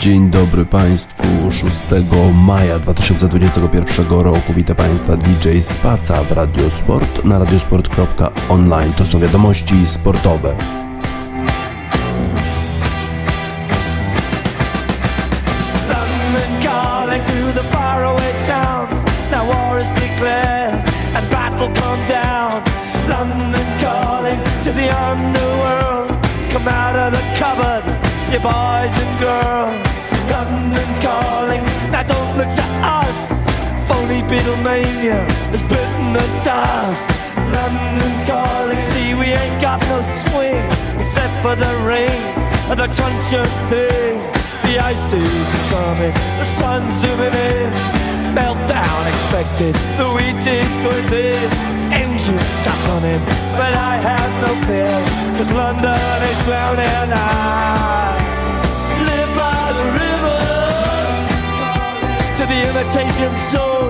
Dzień dobry Państwu. 6 maja 2021 roku witam Państwa DJ Spaca w Radiosport na radiosport.online. To są wiadomości sportowe. Boys and girls. Beatlemania has bitten the dust. London calling, see we ain't got no swing except for the rain and the truncheon thing. The ice is coming, the sun's zooming in. Meltdown expected, the wheat is going thin. Engines stuck on him, but I have no fear, cause London is drowning I live by the river to the imitation zone.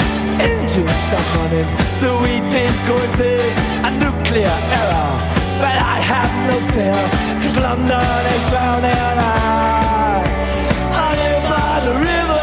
engines stuck running, the wheat is going big, a nuclear error. But I have no fear, cause London is drowning. I, I live by the river.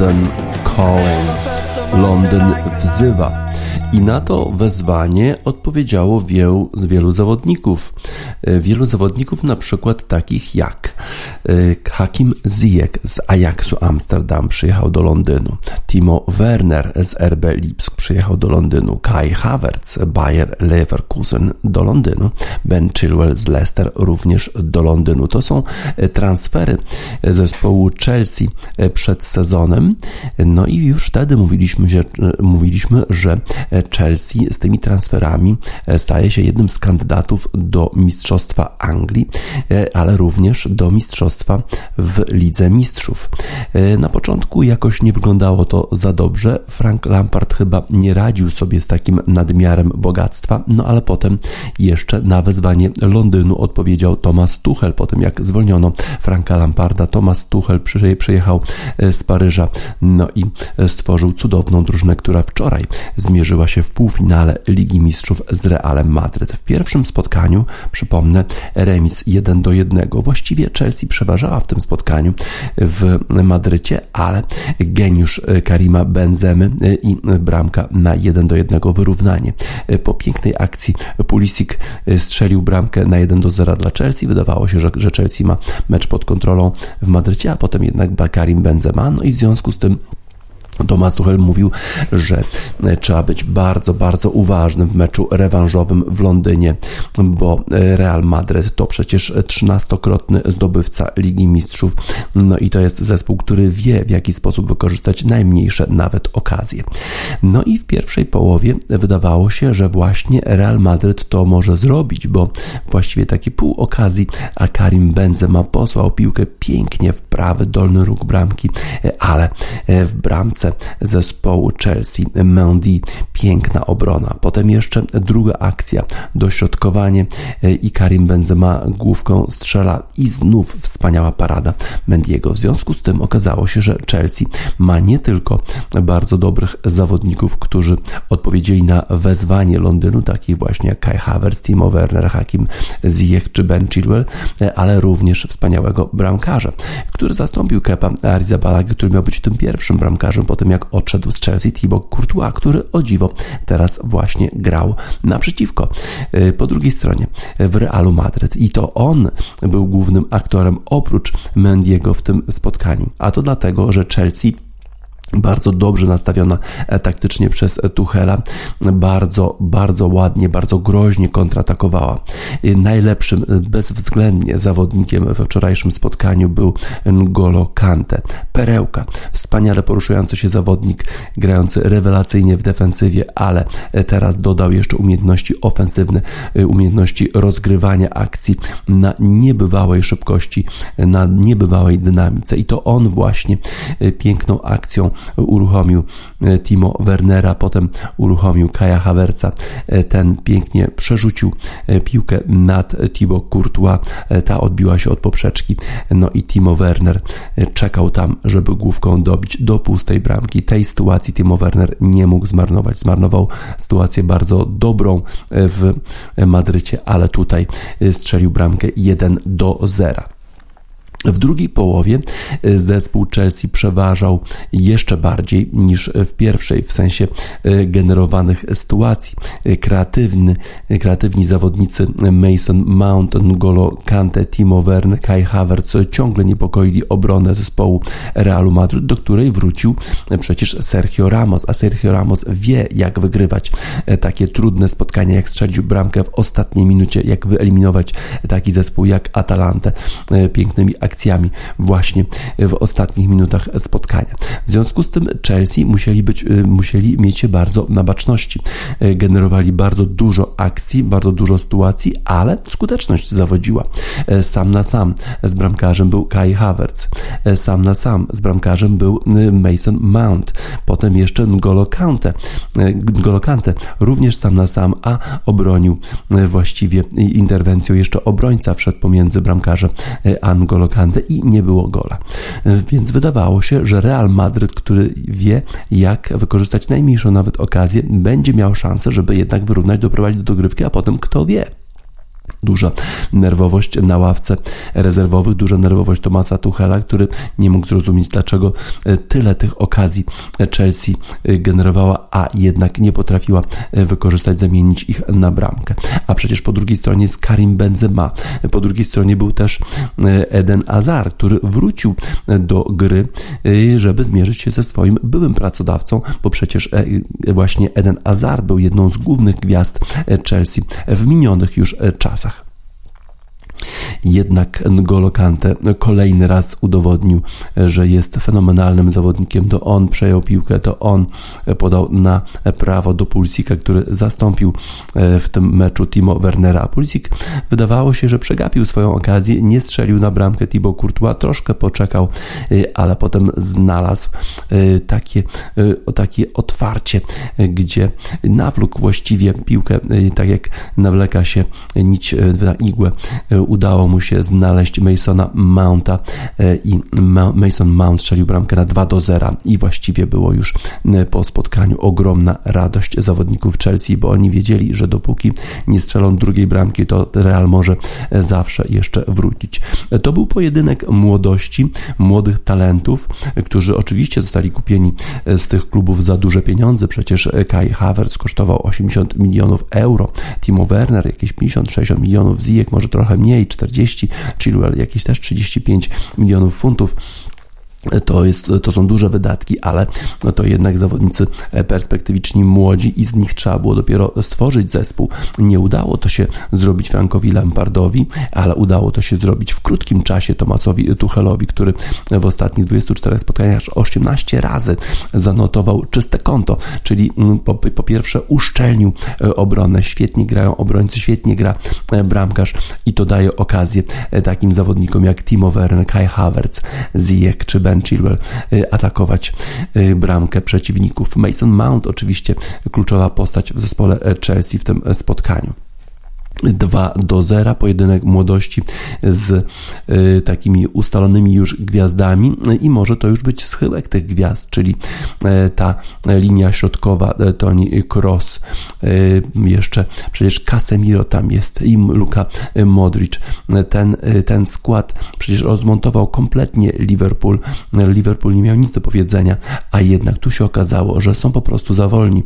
London Calling. Londyn wzywa. I na to wezwanie odpowiedziało wielu, wielu zawodników. E, wielu zawodników, na przykład takich jak e, Hakim Ziyech z Ajaxu Amsterdam przyjechał do Londynu, Timo Werner z RB Lipsk przyjechał do Londynu, Kai Havertz, Bayer Leverkusen do Londynu, Ben Chilwell z Leicester również do Londynu. To są e, transfery zespołu Chelsea przed sezonem. No i już wtedy mówiliśmy, że, mówiliśmy, że Chelsea z tymi transferami staje się jednym z kandydatów do Mistrzostwa Anglii, ale również do Mistrzostwa w Lidze Mistrzów. Na początku jakoś nie wyglądało to za dobrze. Frank Lampard chyba nie radził sobie z takim nadmiarem bogactwa, no ale potem jeszcze na wezwanie Londynu odpowiedział Thomas Tuchel. Po tym jak zwolniono Franka Lamparda, Thomas Tuchel przyjechał z Paryża, no i stworzył cudowną drużynę, która wczoraj zmierzyła się w półfinale Ligi Mistrzów z Realem Madryt. W pierwszym spotkaniu, przypomnę, remis 1 do 1. Właściwie Chelsea przeważała w tym spotkaniu w Madrycie, ale geniusz Karima Benzemy i bramka na 1 do 1 wyrównanie. Po pięknej akcji Pulisic strzelił bramkę na 1 do 0 dla Chelsea. Wydawało się, że, że Chelsea ma mecz pod kontrolą w Madrycie, a potem jednak Karim Benzema. No i w związku z tym Thomas Tuchel mówił, że e, trzeba być bardzo, bardzo uważnym w meczu rewanżowym w Londynie, bo e, Real Madrid to przecież trzynastokrotny zdobywca Ligi Mistrzów, no i to jest zespół, który wie w jaki sposób wykorzystać najmniejsze nawet okazje. No i w pierwszej połowie wydawało się, że właśnie Real Madrid to może zrobić, bo właściwie taki pół okazji, a Karim Benzema posłał piłkę pięknie w prawy dolny róg bramki, e, ale w bramce zespołu Chelsea Mendy. Piękna obrona. Potem jeszcze druga akcja, dośrodkowanie e, i Karim Benzema główką strzela i znów wspaniała parada Mendiego. W związku z tym okazało się, że Chelsea ma nie tylko bardzo dobrych zawodników, którzy odpowiedzieli na wezwanie Londynu, takich właśnie jak Kai Havertz, Timo Werner, Hakim Ziyech czy Ben Chilwell, e, ale również wspaniałego bramkarza, który zastąpił Kepa Arrizabalaga, który miał być tym pierwszym bramkarzem po tym, jak odszedł z Chelsea Thibaut Courtois, który o dziwo teraz właśnie grał naprzeciwko. Y, po drugiej stronie w Realu Madryt i to on był głównym aktorem oprócz Mendiego w tym spotkaniu. A to dlatego, że Chelsea bardzo dobrze nastawiona e, taktycznie przez Tuchela, bardzo, bardzo ładnie, bardzo groźnie kontratakowała. Najlepszym e, bezwzględnie zawodnikiem we wczorajszym spotkaniu był N'Golo Kante. Perełka, wspaniale poruszający się zawodnik, grający rewelacyjnie w defensywie, ale e, teraz dodał jeszcze umiejętności ofensywne, umiejętności rozgrywania akcji na niebywałej szybkości, na niebywałej dynamice i to on właśnie piękną akcją uruchomił e, Timo Wernera, potem uruchomił Kaja Haverca. E, ten pięknie przerzucił e, piłkę nad Thibaut Courtois. Ta odbiła się od poprzeczki. No i Timo Werner czekał tam, żeby główką dobić do pustej bramki. Tej sytuacji Timo Werner nie mógł zmarnować. Zmarnował sytuację bardzo dobrą w Madrycie, ale tutaj strzelił bramkę 1 do 0. W drugiej połowie e, zespół Chelsea przeważał jeszcze bardziej niż w pierwszej, w sensie e, generowanych sytuacji. E, kreatywny, kreatywni zawodnicy Mason Mount, N'Golo Kante, Timo Werner, Kai Havertz ciągle niepokoili obronę zespołu Realu Madryt, do której wrócił przecież Sergio Ramos, a Sergio Ramos wie jak wygrywać takie trudne spotkania, jak strzelić bramkę w ostatniej minucie, jak wyeliminować taki zespół jak Atalantę pięknymi akcjami akcjami właśnie w ostatnich minutach spotkania. W związku z tym Chelsea musieli, być, y, musieli mieć się bardzo na baczności. Y, generowali bardzo dużo akcji, bardzo dużo sytuacji, ale skuteczność zawodziła. Y, sam na sam z bramkarzem był Kai Havertz. Sam na sam z bramkarzem był Mason Mount. Potem jeszcze N'Golo Kante. N'Golo Kante również sam na sam, a obronił właściwie interwencją jeszcze obrońca wszedł pomiędzy bramkarzem N'Golo Kante i nie było gola. Więc wydawało się, że Real Madryt, który wie, jak wykorzystać najmniejszą nawet okazję, będzie miał szansę, żeby jednak wyrównać, doprowadzić do dogrywki, a potem kto wie, Duża nerwowość na ławce rezerwowych, duża nerwowość Tomasa Tuchela, który nie mógł zrozumieć, dlaczego e, tyle tych okazji Chelsea e, generowała, a jednak nie potrafiła e, wykorzystać, zamienić ich na bramkę. A przecież po drugiej stronie jest Karim Benzema, po drugiej stronie był też Eden Azar, który wrócił do gry, żeby zmierzyć się ze swoim byłym pracodawcą, bo przecież właśnie Eden Azar był jedną z głównych gwiazd Chelsea w minionych już czasach. Barasach. Jednak N'Golo Kante kolejny raz udowodnił, że jest fenomenalnym zawodnikiem. To on przejął piłkę, to on podał na prawo do Pulsika, który zastąpił e, w tym meczu Timo Wernera. A Pulsik wydawało się, że przegapił swoją okazję, nie strzelił na bramkę Thibaut Courtois, troszkę poczekał, e, ale potem znalazł e, takie, takie otwarcie, gdzie nawlókł właściwie piłkę, tak jak nawleka się nić na igłę udało mu się znaleźć Masona Mounta e, i Mason Mount strzelił bramkę na 2 do 0 i właściwie było już e, po spotkaniu ogromna radość zawodników Chelsea, bo oni wiedzieli, że dopóki nie strzelą drugiej bramki, to Real może e, zawsze jeszcze wrócić. To był pojedynek młodości, młodych talentów, którzy oczywiście zostali kupieni z tych klubów za duże pieniądze. Przecież Kai Havertz kosztował 80 milionów euro, Timo Werner jakieś 50-60 milionów, Ziyech może trochę mniej, 40, Chilwell jakieś też 35 milionów funtów. To, jest, to są duże wydatki, ale to jednak zawodnicy e, perspektywiczni, młodzi i z nich trzeba było dopiero stworzyć zespół. Nie udało to się zrobić Frankowi Lampardowi, ale udało to się zrobić w krótkim czasie Tomasowi Tuchelowi, który w ostatnich 24 spotkaniach aż 18 razy zanotował czyste konto, czyli mm, po, po pierwsze uszczelnił e, obronę, świetnie grają obrońcy, świetnie gra e, bramkarz i to daje okazję takim zawodnikom jak Timo Werner, Kai Havertz, Ziyech czy Ben Ben Chilwell y, atakować y, bramkę przeciwników. Mason Mount oczywiście kluczowa postać w zespole Chelsea w tym spotkaniu. 2 do 0, pojedynek młodości z y, takimi ustalonymi już gwiazdami i może to już być schyłek tych gwiazd, czyli y, ta linia środkowa y, Toni Cross, jeszcze przecież Casemiro tam jest i Luka Modric. Ten, ten skład przecież rozmontował kompletnie Liverpool. Liverpool nie miał nic do powiedzenia, a jednak tu się okazało, że są po prostu za wolni.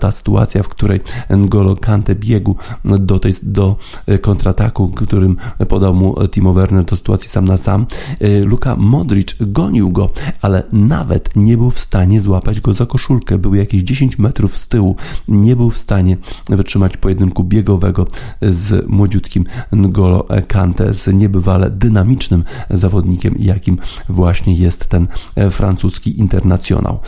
Ta sytuacja, w której N'Golo Kante biegł do tej do e, kontrataku, którym podał mu Timo Werner do sytuacji sam na sam. E, Luka Modric gonił go, ale nawet nie był w stanie złapać go za koszulkę. Był jakieś 10 metrów z tyłu. Nie był w stanie wytrzymać pojedynku biegowego z młodziutkim N'Golo Kante, z niebywale dynamicznym zawodnikiem, jakim właśnie jest ten e, francuski internacjonał.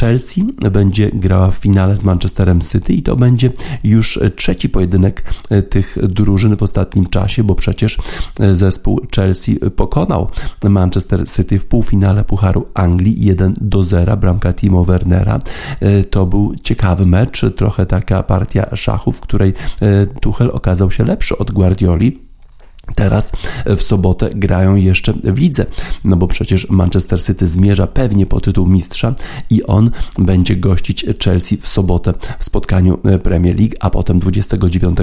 Chelsea będzie grała w finale z Manchesterem City i to będzie już trzeci pojedynek tych drużyn w ostatnim czasie, bo przecież e, zespół Chelsea pokonał Manchester City w półfinale Pucharu Anglii 1 do 0, bramka Timo Wernera. E, to był ciekawy mecz, trochę taka partia szachów, w której e, Tuchel okazał się lepszy od Guardioli. Teraz w sobotę grają jeszcze w lidze, no bo przecież Manchester City zmierza pewnie po tytuł mistrza i on będzie gościć Chelsea w sobotę w spotkaniu e, Premier League, a potem 29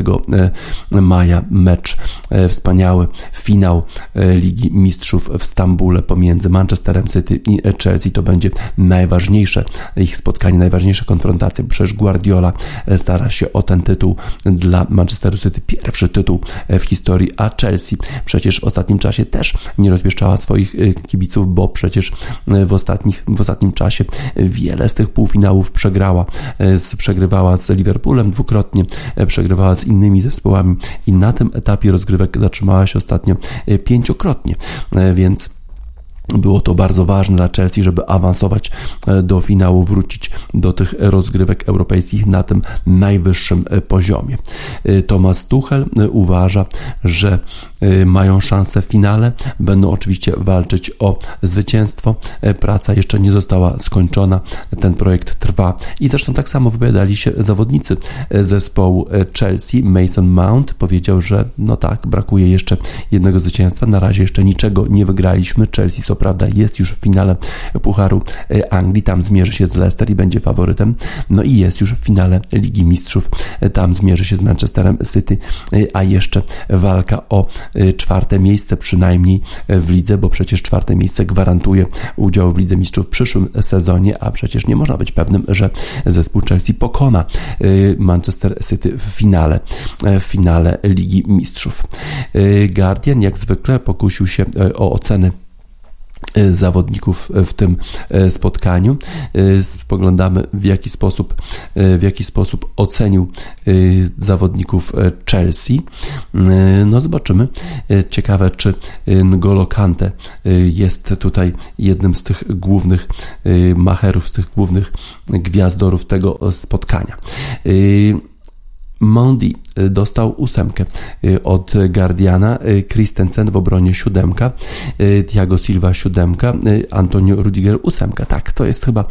e, maja mecz e, wspaniały, finał Ligi Mistrzów w Stambule pomiędzy Manchesterem City i Chelsea. To będzie najważniejsze ich spotkanie, najważniejsza konfrontacja, przecież Guardiola stara się o ten tytuł dla Manchesteru City, pierwszy tytuł w historii, a Chelsea Chelsea przecież w ostatnim czasie też nie rozmieszczała swoich y, kibiców, bo przecież y, w, ostatnich, w ostatnim czasie wiele z tych półfinałów przegrała. Y, przegrywała z Liverpoolem dwukrotnie, przegrywała z innymi zespołami i na tym etapie rozgrywek zatrzymała się ostatnio pięciokrotnie, więc było to bardzo ważne dla Chelsea, żeby awansować e, do finału, wrócić do tych rozgrywek europejskich na tym najwyższym e, poziomie. E, Thomas Tuchel uważa, że mają szansę w finale, będą oczywiście walczyć o zwycięstwo. Praca jeszcze nie została skończona, ten projekt trwa i zresztą tak samo wypowiadali się zawodnicy zespołu Chelsea. Mason Mount powiedział, że no tak, brakuje jeszcze jednego zwycięstwa, na razie jeszcze niczego nie wygraliśmy. Chelsea co prawda jest już w finale Pucharu e, Anglii, tam zmierzy się z Leicester i będzie faworytem, no i jest już w finale Ligi Mistrzów, e, tam zmierzy się z Manchesterem City, e, a jeszcze walka o czwarte miejsce przynajmniej w lidze, bo przecież czwarte miejsce gwarantuje udział w Lidze Mistrzów w przyszłym sezonie, a przecież nie można być pewnym, że zespół Chelsea pokona Manchester City w finale, w finale Ligi Mistrzów. Guardian jak zwykle pokusił się o oceny zawodników w tym e, spotkaniu. E, spoglądamy w jaki sposób, w jaki sposób ocenił zawodników Chelsea. No zobaczymy. Ciekawe, czy N'Golo Kante jest tutaj jednym z tych głównych macherów, z tych głównych gwiazdorów tego spotkania. Mondi y, dostał ósemkę y, od Guardiana, y, Christensen w obronie siódemka, Thiago Silva siódemka, Antonio Rudiger ósemka. Tak, to jest chyba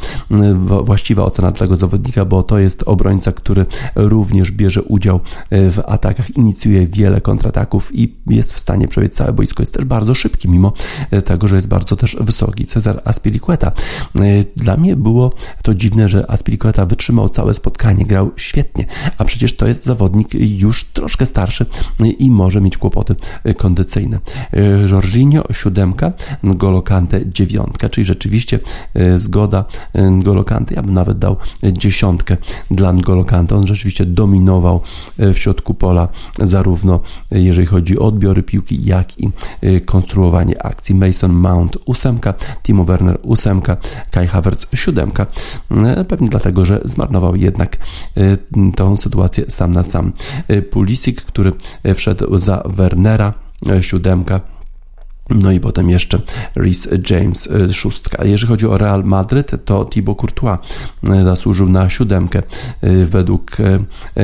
właściwa ocena dla tego zawodnika, bo to jest obrońca, który również bierze udział w atakach, inicjuje wiele kontrataków i jest w stanie przebiec całe boisko. Jest też bardzo szybki, mimo tego, że jest bardzo też wysoki. Cezar Aspilicueta. Dla mnie było to dziwne, że Aspilicueta wytrzymał całe spotkanie, grał świetnie, a przecież to jest zawodnik już troszkę starszy i może mieć kłopoty kondycyjne. Jorginho siódemka, N'Golo Kante dziewiątka, czyli rzeczywiście zgoda N'Golo Kante, ja bym nawet dał dziesiątkę dla N'Golo Kante. On rzeczywiście dominował w środku pola zarówno jeżeli chodzi o odbiory piłki, jak i konstruowanie akcji. Mason Mount ósemka, Timo Werner ósemka, Kai Havertz siódemka. Pewnie dlatego, że zmarnował jednak tą sytuację sam na sam. Pulisic, który wszedł za Wernera, siódemka. No i potem jeszcze Rhys James, y, szóstka. Jeżeli chodzi o Real Madryt, to Thibaut Courtois y, zasłużył na siódemkę y, według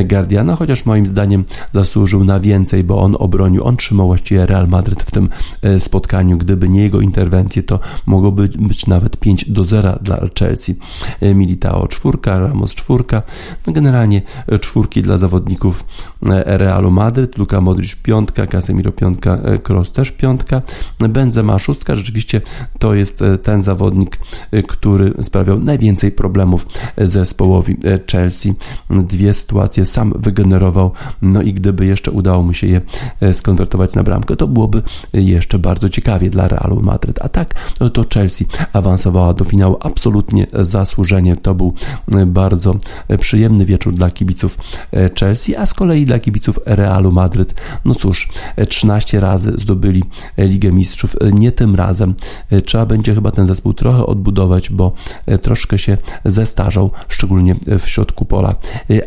Guardiana, chociaż moim zdaniem zasłużył na więcej, bo on obronił, on trzymał właściwie Real Madryt w tym spotkaniu. Gdyby nie jego interwencje, to mogłoby być nawet 5 do 0 dla Chelsea. Militao czwórka, Ramos czwórka. No generalnie czwórki dla zawodników Realu Madryt, Luka Modric piątka, Casemiro piątka, Kroos też piątka. Benzema szóstka rzeczywiście to jest e, ten zawodnik, e, który sprawiał najwięcej problemów zespołowi e, Chelsea. Dwie sytuacje sam wygenerował, no i gdyby jeszcze udało mu się je skonwertować na bramkę, to byłoby jeszcze bardzo ciekawie dla Realu Madryt. A tak, no to Chelsea awansowała do finału absolutnie zasłużenie. To był bardzo przyjemny wieczór dla kibiców Chelsea, a z kolei dla kibiców Realu Madryt, no cóż, 13 razy zdobyli Ligę Mistrzów Mistrzów. E, nie tym razem. E, trzeba będzie chyba ten zespół trochę odbudować, bo e, troszkę się zestarzał, szczególnie w środku pola.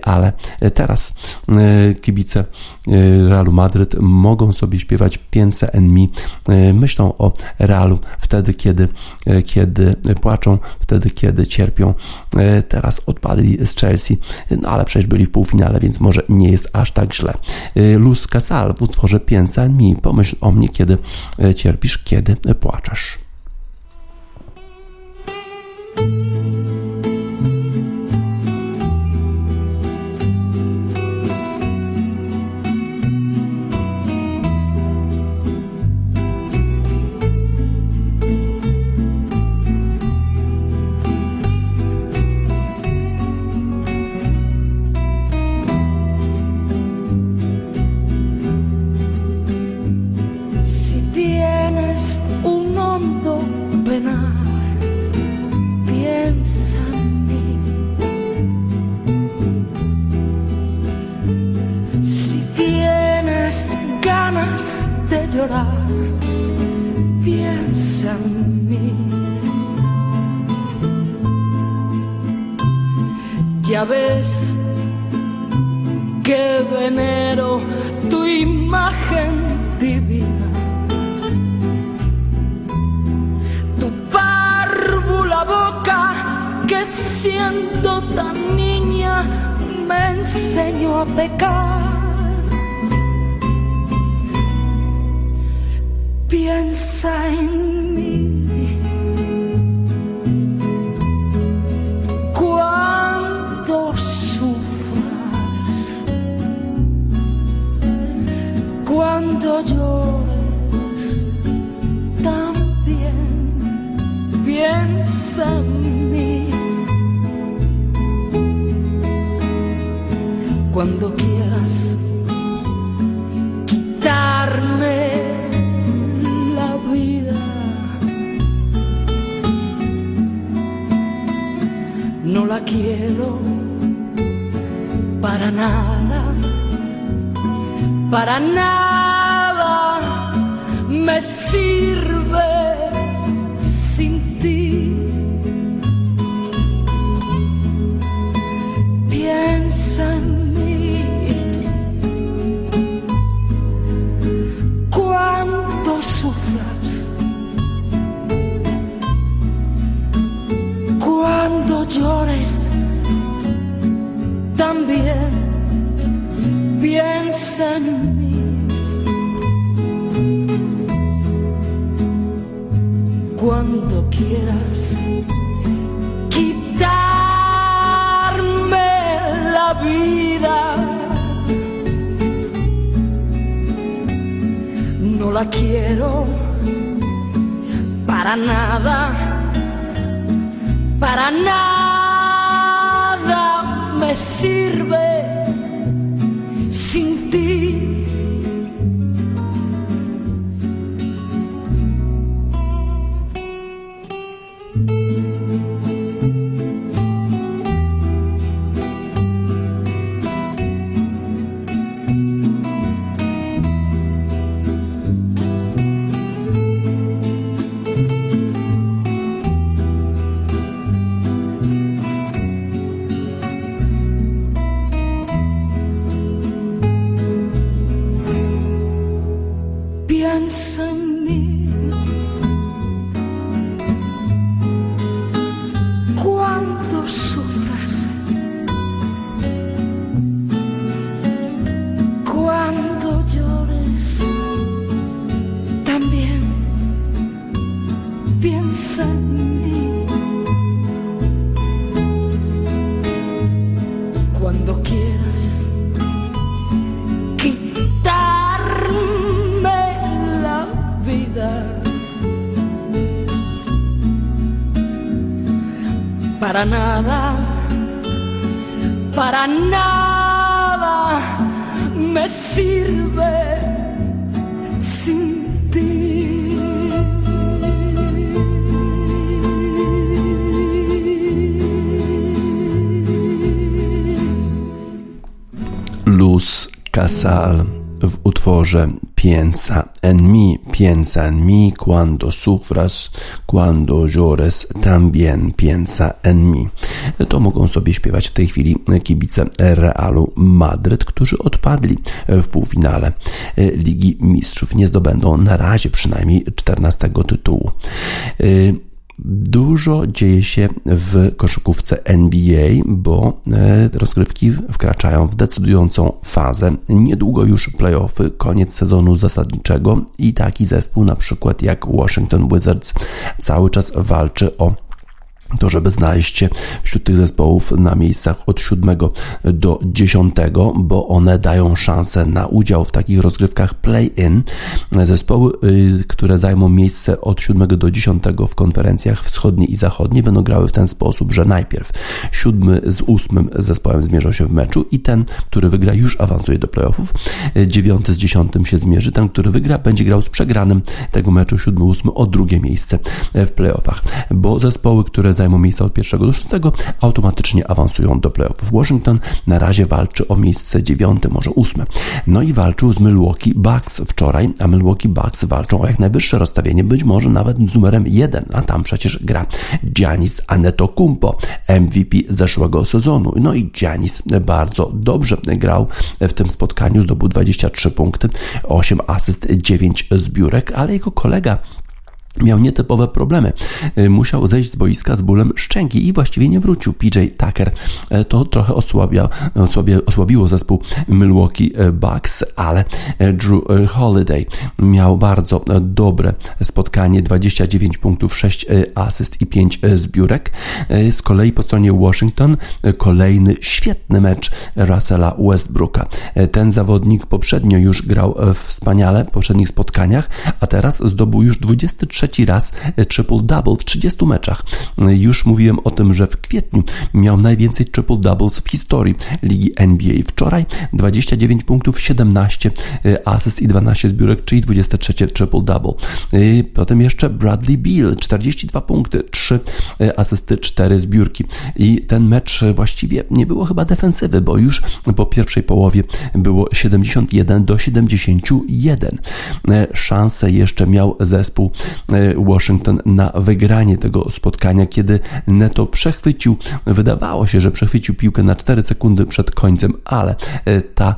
Ale teraz kibice Realu Madryt mogą sobie śpiewać Piense en mi. Myślą o Realu wtedy, kiedy, kiedy płaczą, wtedy, kiedy cierpią. Teraz odpadli z Chelsea, no ale przecież byli w półfinale, więc może nie jest aż tak źle. Luz Casal w utworze Piense en mi. Pomyśl o mnie, kiedy cierpią cierpisz, kiedy płaczesz. Ya ves que venero tu imagen divina. Tu párvula boca que siendo tan niña me enseñó a pecar. piensa en mí. Cuando sufras, cuando llores, también piensa en mí. Cuando quiero para nada, para nada me sirve. quiero para nada, para nada me sirve sin Para nada, para nada me sirve sin ti. Luz Casal Piensa en piensa en cuando sufras, cuando llores, también piensa en. To mogą sobie śpiewać w tej chwili kibice Realu Madryt, którzy odpadli w półfinale Ligi Mistrzów. Nie zdobędą na razie przynajmniej 14 tytułu. Dużo dzieje się w koszykówce NBA, bo e, rozgrywki wkraczają w decydującą fazę. Niedługo już playoffy, koniec sezonu zasadniczego i taki zespół na przykład jak Washington Wizards cały czas walczy o to, żeby znaleźć się wśród tych zespołów na miejscach od 7 do 10, bo one dają szansę na udział w takich rozgrywkach play-in. Zespoły, y, które zajmą miejsce od 7 do 10 w konferencjach wschodniej i zachodniej będą grały w ten sposób, że najpierw 7 z 8 zespołem zmierzą się w meczu i ten, który wygra już awansuje do playoffów. 9 z 10 się zmierzy. Ten, który wygra będzie grał z przegranym tego meczu 7-8 o drugie miejsce w playoffach, bo zespoły, które zajmą miejsca od pierwszego do szóstego, automatycznie awansują do playoffów. Washington na razie walczy o miejsce dziewiąte, może ósme. No i walczył z Milwaukee Bucks wczoraj, a Milwaukee Bucks walczą o jak najwyższe rozstawienie, być może nawet z numerem jeden, a tam przecież gra Giannis Antetokounmpo, MVP zeszłego sezonu. No i Giannis bardzo dobrze grał w tym spotkaniu, zdobył 23 punkty, 8 asyst, 9 zbiórek, ale jego kolega miał nietypowe problemy. Y, musiał zejść z boiska z bólem szczęki i właściwie nie wrócił. PJ Tucker y, to trochę osłabia, osłabia, osłabiło zespół Milwaukee y, Bucks, ale Drew Holiday miał bardzo dobre spotkanie, 29 punktów, 6 asyst i 5 zbiórek. Z kolei po stronie Washington kolejny świetny mecz Russella Westbrooka. Ten zawodnik poprzednio już grał wspaniale w poprzednich spotkaniach, a teraz zdobył już 23 trzeci raz e, triple-double w 30 meczach. E, już mówiłem o tym, że w kwietniu miał najwięcej triple-doubles w historii ligi NBA. Wczoraj 29 punktów, 17 e, asyst i 12 zbiórek, czyli 23 triple-double. Potem jeszcze Bradley Beal, 42 punkty, 3 asysty, 4 zbiórki. I ten mecz właściwie nie było chyba defensywy, bo już po pierwszej połowie było 71 do 71. Szansę jeszcze miał zespół Washington na wygranie tego spotkania, kiedy Neto przechwycił, wydawało się, że przechwycił piłkę na 4 sekundy przed końcem, ale e, ta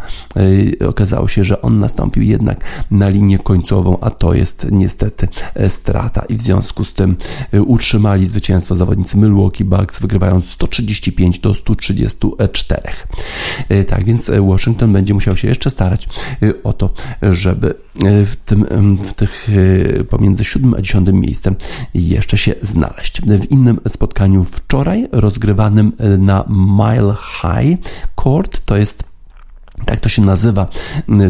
e, okazało się, że on nastąpił jednak na linię końcową, a to jest niestety strata i w związku z tym utrzymali zwycięstwo zawodnicy Milwaukee Bucks, wygrywając 135 do 134. Tak więc Washington będzie musiał się jeszcze starać o to, żeby w tym, w tych pomiędzy 7 a 10 miejscem jeszcze się znaleźć. W innym spotkaniu wczoraj, rozgrywanym na Mile High Court, to jest tak to się nazywa,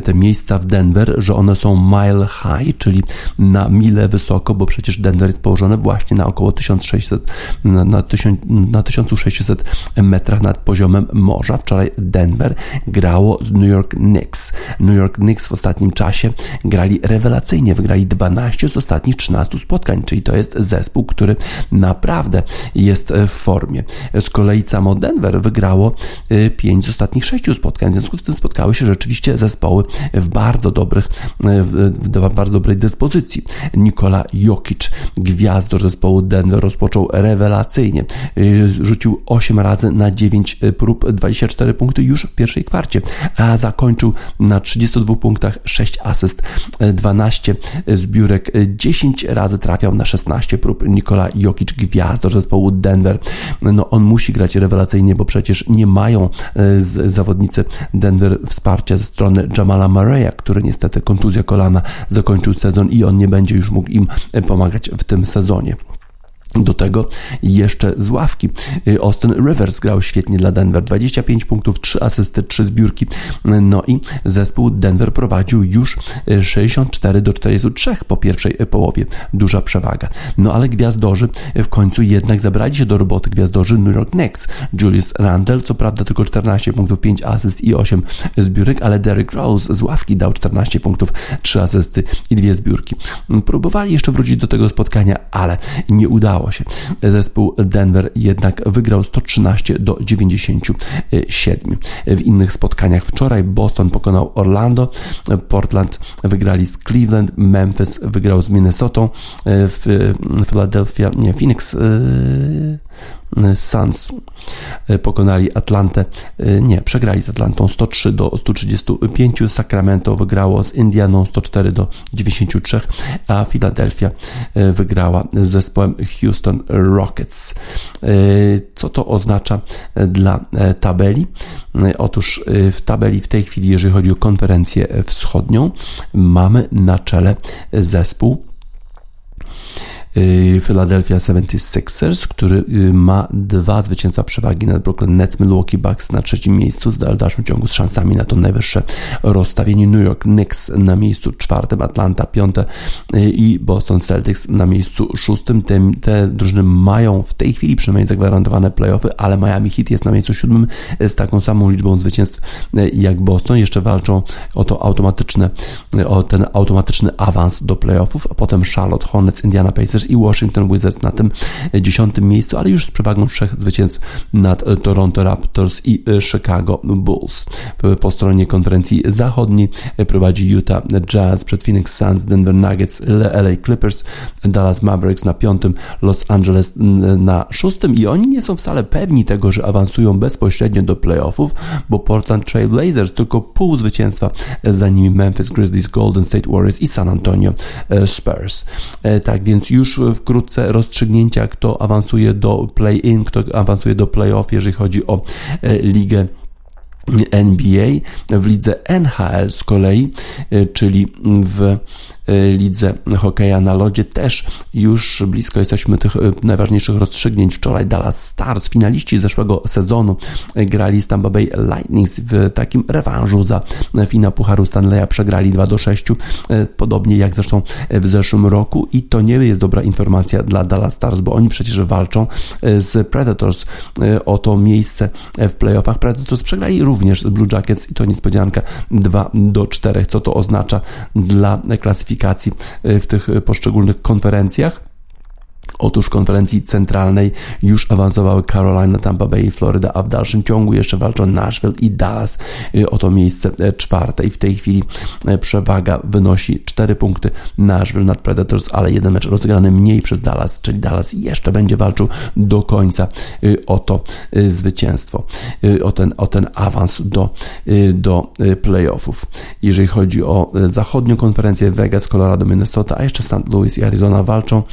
te miejsca w Denver, że one są mile high, czyli na mile wysoko, bo przecież Denver jest położone właśnie na około 1600, na, na, 1000, na 1600 metrach nad poziomem morza. Wczoraj Denver grało z New York Knicks. New York Knicks w ostatnim czasie grali rewelacyjnie, wygrali 12 z ostatnich 13 spotkań, czyli to jest zespół, który naprawdę jest w formie. Z kolei samo Denver wygrało 5 z ostatnich 6 spotkań, w związku z tym spotykały się rzeczywiście zespoły w bardzo dobrych, w bardzo dobrej dyspozycji. Nikola Jokic, gwiazdor zespołu Denver, rozpoczął rewelacyjnie. Rzucił 8 razy na 9 prób, 24 punkty już w pierwszej kwarcie, a zakończył na 32 punktach, 6 asyst, 12 zbiórek, 10 razy trafiał na 16 prób. Nikola Jokic, gwiazdor zespołu Denver, no on musi grać rewelacyjnie, bo przecież nie mają e, zawodnicy Denver wsparcia ze strony Jamala Murray'a, który niestety kontuzja kolana zakończył sezon i on nie będzie już mógł im pomagać w tym sezonie. Do tego jeszcze z ławki. Y, Austin Rivers grał świetnie dla Denver. 25 punktów, 3 asysty, 3 zbiórki. No i zespół Denver prowadził już 64 do 43 po pierwszej połowie. Duża przewaga. No ale gwiazdorzy w końcu jednak zabrali się do roboty gwiazdorzy New York Knicks. Julius Randle, co prawda tylko 14 punktów, 5 asyst i 8 zbiórek, ale Derrick Rose z ławki dał 14 punktów, 3 asysty i 2 zbiórki. Próbowali jeszcze wrócić do tego spotkania, ale nie udało udało się. Zespół Denver jednak wygrał 113 do 97. W innych spotkaniach wczoraj Boston pokonał Orlando, Portland wygrali z Cleveland, Memphis wygrał z Minnesotą, w Philadelphia, nie, Phoenix Suns e, pokonali Atlantę, e, nie, przegrali z Atlantą 103 do 135, Sacramento wygrało z Indianą 104 do 93, a Philadelphia wygrała z zespołem Houston Rockets. Co to oznacza dla tabeli? Otóż w tabeli w tej chwili, jeżeli chodzi o konferencję wschodnią, mamy na czele zespół Y, Philadelphia 76ers, który y, ma dwa zwycięstwa przewagi nad Brooklyn Nets, Milwaukee Bucks na trzecim miejscu, w dalszym ciągu z szansami na to najwyższe rozstawienie. New York Knicks na miejscu czwartym, Atlanta piąte y, i Boston Celtics na miejscu szóstym. Te, te drużyny mają w tej chwili przynajmniej zagwarantowane playoffy, ale Miami Heat jest na miejscu siódmym z taką samą liczbą zwycięstw jak Boston. Jeszcze walczą o to automatyczne, o ten automatyczny awans do playoffów, a potem Charlotte Hornets, Indiana Pacers i Washington Wizards na tym dziesiątym miejscu, ale już z przewagą trzech zwycięstw nad Toronto Raptors i Chicago Bulls. Po stronie konferencji zachodniej prowadzi Utah Jazz przed Phoenix Suns, Denver Nuggets, LA Clippers, Dallas Mavericks na piątym, Los Angeles na szóstym i oni nie są wcale pewni tego, że awansują bezpośrednio do playoffów, bo Portland Trail Blazers tylko pół zwycięstwa za nimi Memphis Grizzlies, Golden State Warriors i San Antonio Spurs. E, tak więc już wkrótce rozstrzygnięcia, kto awansuje do play-in, kto awansuje do play-off, jeżeli chodzi o e, ligę NBA, w lidze NHL z kolei, e, czyli w lidze hokeja na lodzie też już blisko jesteśmy tych y, najważniejszych rozstrzygnięć. Wczoraj Dallas Stars, finaliści zeszłego sezonu, y, grali z Tampa Bay Lightning w takim rewanżu za finał Pucharu Stanleya. Przegrali 2 do 6, podobnie jak zresztą w zeszłym roku i to nie jest dobra informacja dla Dallas Stars, bo oni przecież walczą z Predators o to miejsce w playoffach. Predators przegrali również z Blue Jackets i to niespodzianka 2 do 4. Co to oznacza dla klasyfikacji klasyfikacji y, w tych poszczególnych konferencjach. Otóż konferencji centralnej już awansowały Carolina, Tampa Bay i Florida, a w dalszym ciągu jeszcze walczą Nashville i Dallas y, o to miejsce e, czwarte i w tej chwili e, przewaga wynosi 4 punkty Nashville nad Predators, ale jeden mecz rozegrany mniej przez Dallas, czyli Dallas jeszcze będzie walczył do końca y, o to y, zwycięstwo, o ten, o ten awans do, do playoffów. Jeżeli chodzi o zachodnią konferencję Vegas, Colorado, Minnesota, a jeszcze St. Louis i Arizona walczą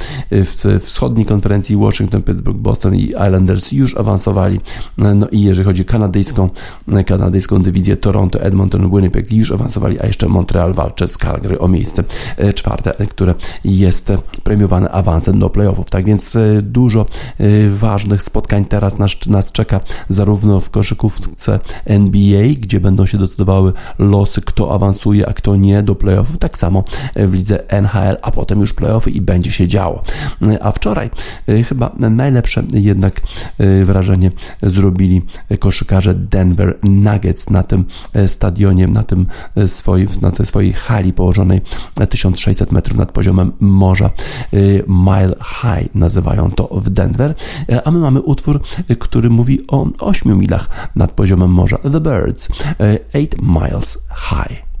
w wschodniej konferencji Washington, Pittsburgh, Boston i Islanders już awansowali. No i jeżeli chodzi o kanadyjską, kanadyjską dywizję Toronto, Edmonton, Winnipeg już awansowali, a jeszcze Montreal walczy z Calgary o miejsce e, czwarte, e, które jest premiowane awansem do playoffów. Tak więc e, dużo ważnych spotkań teraz nas, nas czeka zarówno w koszykówce NBA, gdzie będą się decydowały losy, kto awansuje, a kto nie do playoffów, tak samo w lidze NHL, a potem już playoffy i będzie się działo. A wczoraj wczoraj chyba najlepsze jednak wrażenie zrobili koszykarze Denver Nuggets na tym stadionie, na tym swojej, na tej swojej hali położonej 1600 metrów nad poziomem morza. Mile High nazywają to w Denver, a my mamy utwór, który mówi o 8 milach nad poziomem morza. The Birds, 8 Miles High.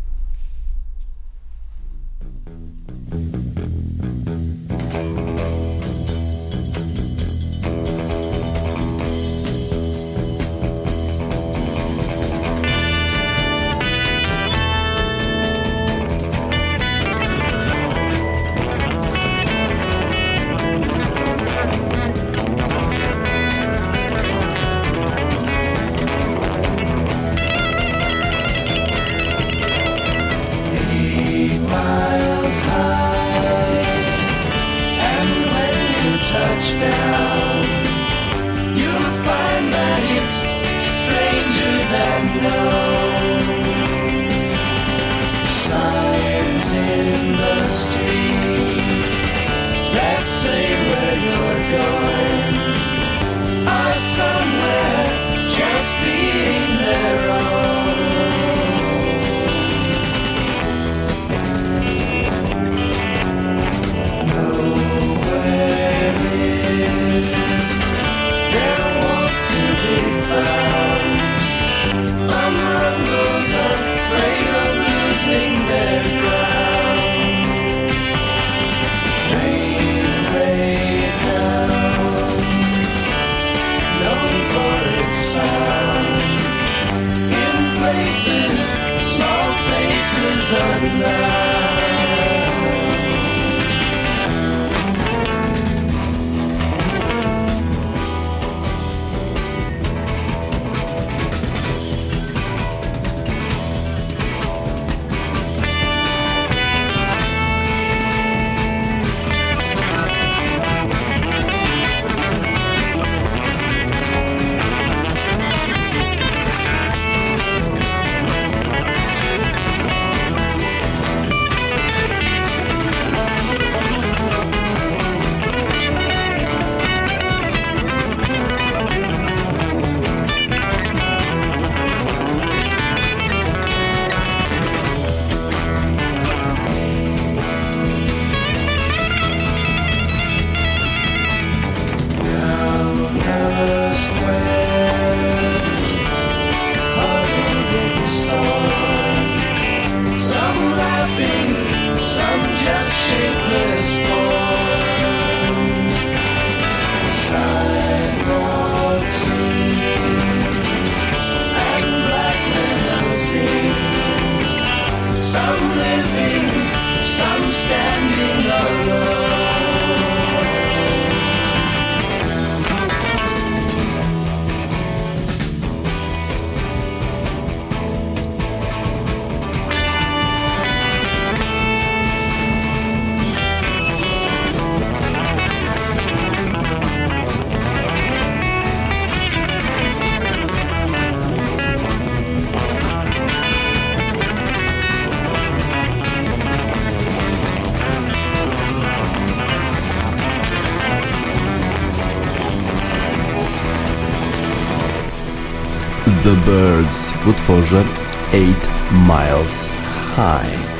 Birds w utworze 8 Miles High.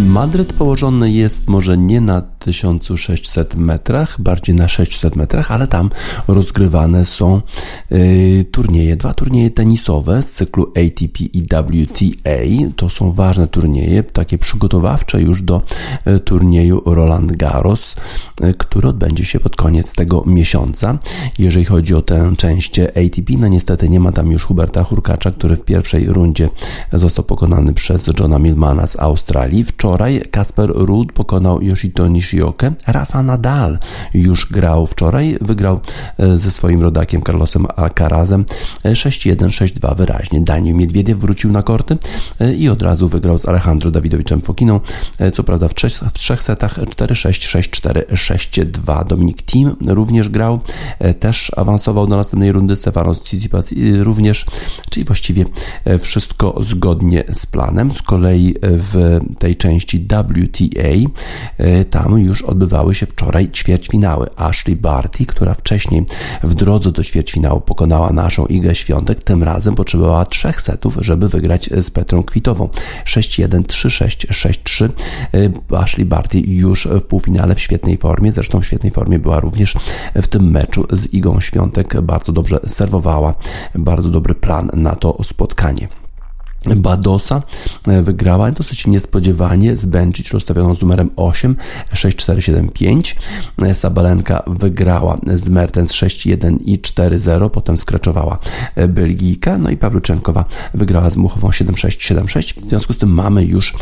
Madryt położony jest może nie na 1600 metrach, bardziej na 600 metrach, ale tam rozgrywane są y, turnieje, dwa turnieje tenisowe z cyklu ATP i WTA. To są ważne turnieje, takie przygotowawcze już do y, turnieju Roland Garros, y, który odbędzie się pod koniec tego miesiąca. Jeżeli chodzi o tę część ATP, no niestety nie ma tam już Huberta Hurkacza, który w pierwszej rundzie został pokonany przez Johna Milmana z Australii. Wczoraj Kasper Ruud pokonał Yoshito Rafa Nadal już grał wczoraj, wygrał e, ze swoim rodakiem Carlosem Alcarazem 6-1, e, 6-2 wyraźnie. Daniel Miedwiediew wrócił na korty e, i od razu wygrał z Alejandro Dawidowiczem Fokiną. Co prawda w, trzech, w trzech setach 4-6, 6-4, 6-2. Dominik Thiem również grał, też awansował do następnej rundy. Stefanos Tsitsipas również, czyli właściwie wszystko zgodnie z planem. Z kolei w tej części WTA tam już odbywały się wczoraj ćwierćfinały. Ashley Barty, która wcześniej w drodze do ćwierćfinału pokonała naszą Igę Świątek, tym razem potrzebowała trzech setów, żeby wygrać z Petrą Kwitową. 6-1, 3-6, 6-3. Ashley Barty już w półfinale w świetnej formie, zresztą w świetnej formie była również w tym meczu z Igą Świątek. Bardzo dobrze serwowała, bardzo dobry plan na to spotkanie. Badosa e, wygrała dosyć niespodziewanie z Benčić rozstawioną z numerem 8 6-4-7-5. E, Sabalenka wygrała z Mertens 6-1 i 4-0, potem skraczowała e, Belgijka, no i Pawluczenkowa wygrała z Muchową 7-6-7-6. W związku z tym mamy już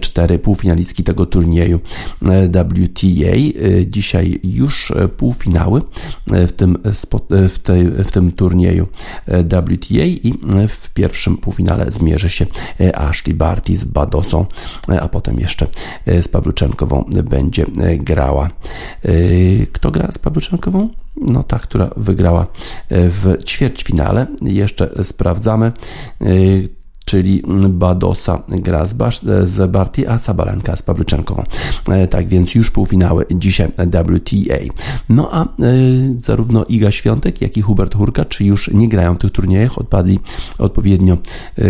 cztery półfinalistki tego turnieju WTA. Dzisiaj już półfinały w tym, w, tej, w tym turnieju WTA i w pierwszym półfinale zmierzy zmierzy się e, Ashley Barty z Badosą, e, a potem jeszcze e, z Pawluczenkową będzie grała. Kto gra z Pawluczenkową? No ta, która wygrała w ćwierćfinale. Jeszcze sprawdzamy czyli Badosa gra z, z Barty, a Sabalenka z Pawlyczenkową. E, tak więc już półfinały dzisiaj WTA. No a e, zarówno Iga Świątek, jak i Hubert Hurkacz już nie grają w tych turniejach, odpadli odpowiednio e,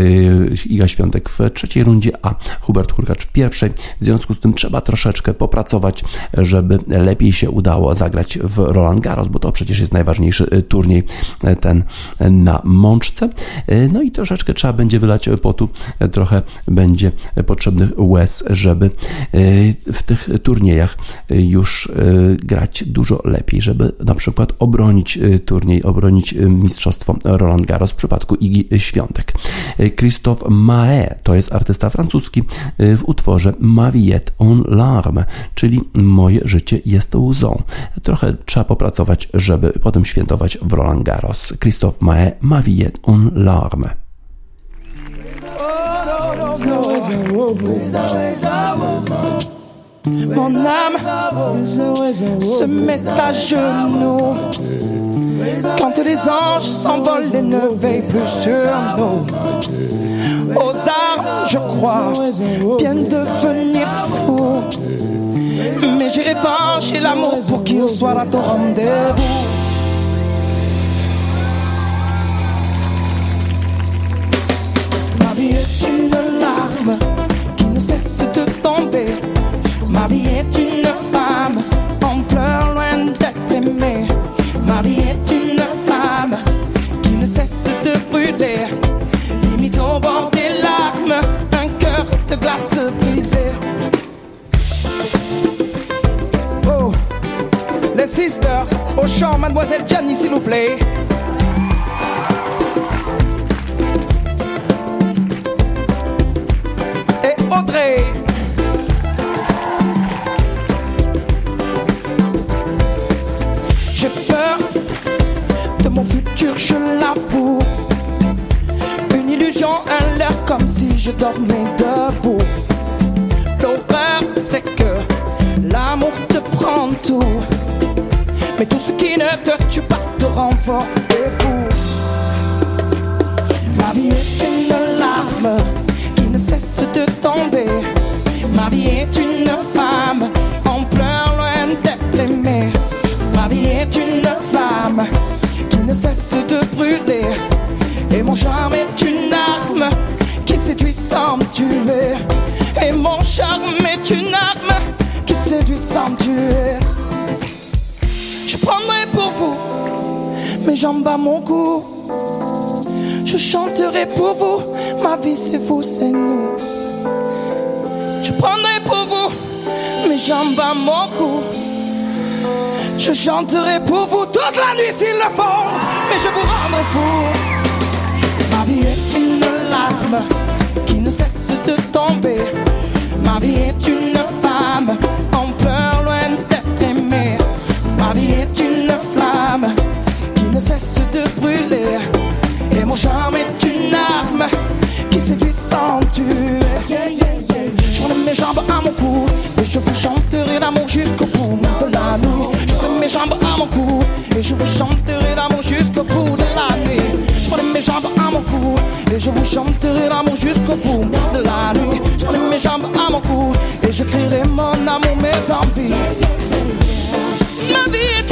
Iga Świątek w trzeciej rundzie, a Hubert Hurkacz w pierwszej. W związku z tym trzeba troszeczkę popracować, żeby lepiej się udało zagrać w Roland Garros, bo to przecież jest najważniejszy turniej ten na mączce. No i troszeczkę trzeba będzie wylać potu, e, trochę będzie potrzebnych łez, żeby e, w tych turniejach e, już grać dużo lepiej, żeby na przykład obronić turniej, obronić mistrzostwo Roland Garros w przypadku Igi Świątek. Christophe Mae to jest artysta francuski w utworze Ma vie un larme, czyli moje życie jest łzą. Trochę trzeba popracować, żeby potem świętować w Roland Garros. Christophe Mae Ma vie un larme. Mon âme se met à genoux quand les anges s'envolent et ne veillent plus sur nous. Aux armes, je crois bien devenir fou. Mais j'ai évanché l'amour pour qu'il soit à ton rendez-vous. Cesse de tomber. Ma vie est une femme en pleurs loin d'être aimée. Ma vie est une femme qui ne cesse de brûler. Limite au bord des larmes, un cœur de glace brisé. Oh, les sisters, au chant, mademoiselle Gianni, s'il vous plaît. J'ai peur de mon futur, je l'avoue. Une illusion, un l'air comme si je dormais debout. L'horreur, c'est que l'amour te prend tout. Mais tout ce qui ne te tue pas te rend et. Ma vie est une larme cesse de tomber. Ma vie est une femme en pleurs loin d'être aimée. Ma vie est une femme qui ne cesse de brûler. Et mon charme est une arme qui séduit sans me tuer. Et mon charme est une arme qui séduit sans me tuer. Je prendrai pour vous mes jambes à mon cou je chanterai pour vous, ma vie c'est vous, c'est nous. Je prendrai pour vous mes jambes à mon cou. Je chanterai pour vous toute la nuit s'il le faut, mais je vous rendrai fou. Ma vie est une larme qui ne cesse de tomber. Ma vie est une femme Je prends mes jambes à mon cou et je vous chanterai d'amour jusqu'au bout de la nuit. Je prends mes jambes à mon cou et je vous chanterai d'amour jusqu'au bout de la nuit. Je prends mes jambes à mon cou et je vous chanterai d'amour jusqu'au bout de la nuit. Je prends mes jambes à mon cou et je crierai mon amour, mes envies. Ma vie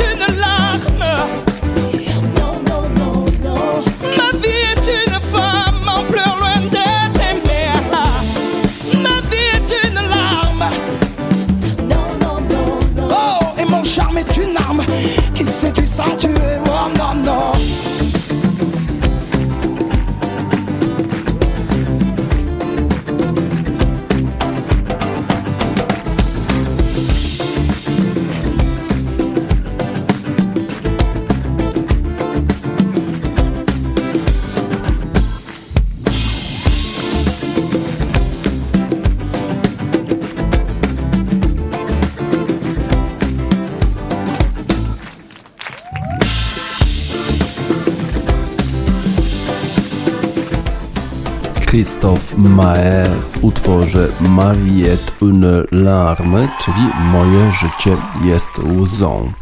Christophe Mae w utworze Ma vie est une larme, czyli Moje życie jest łzą.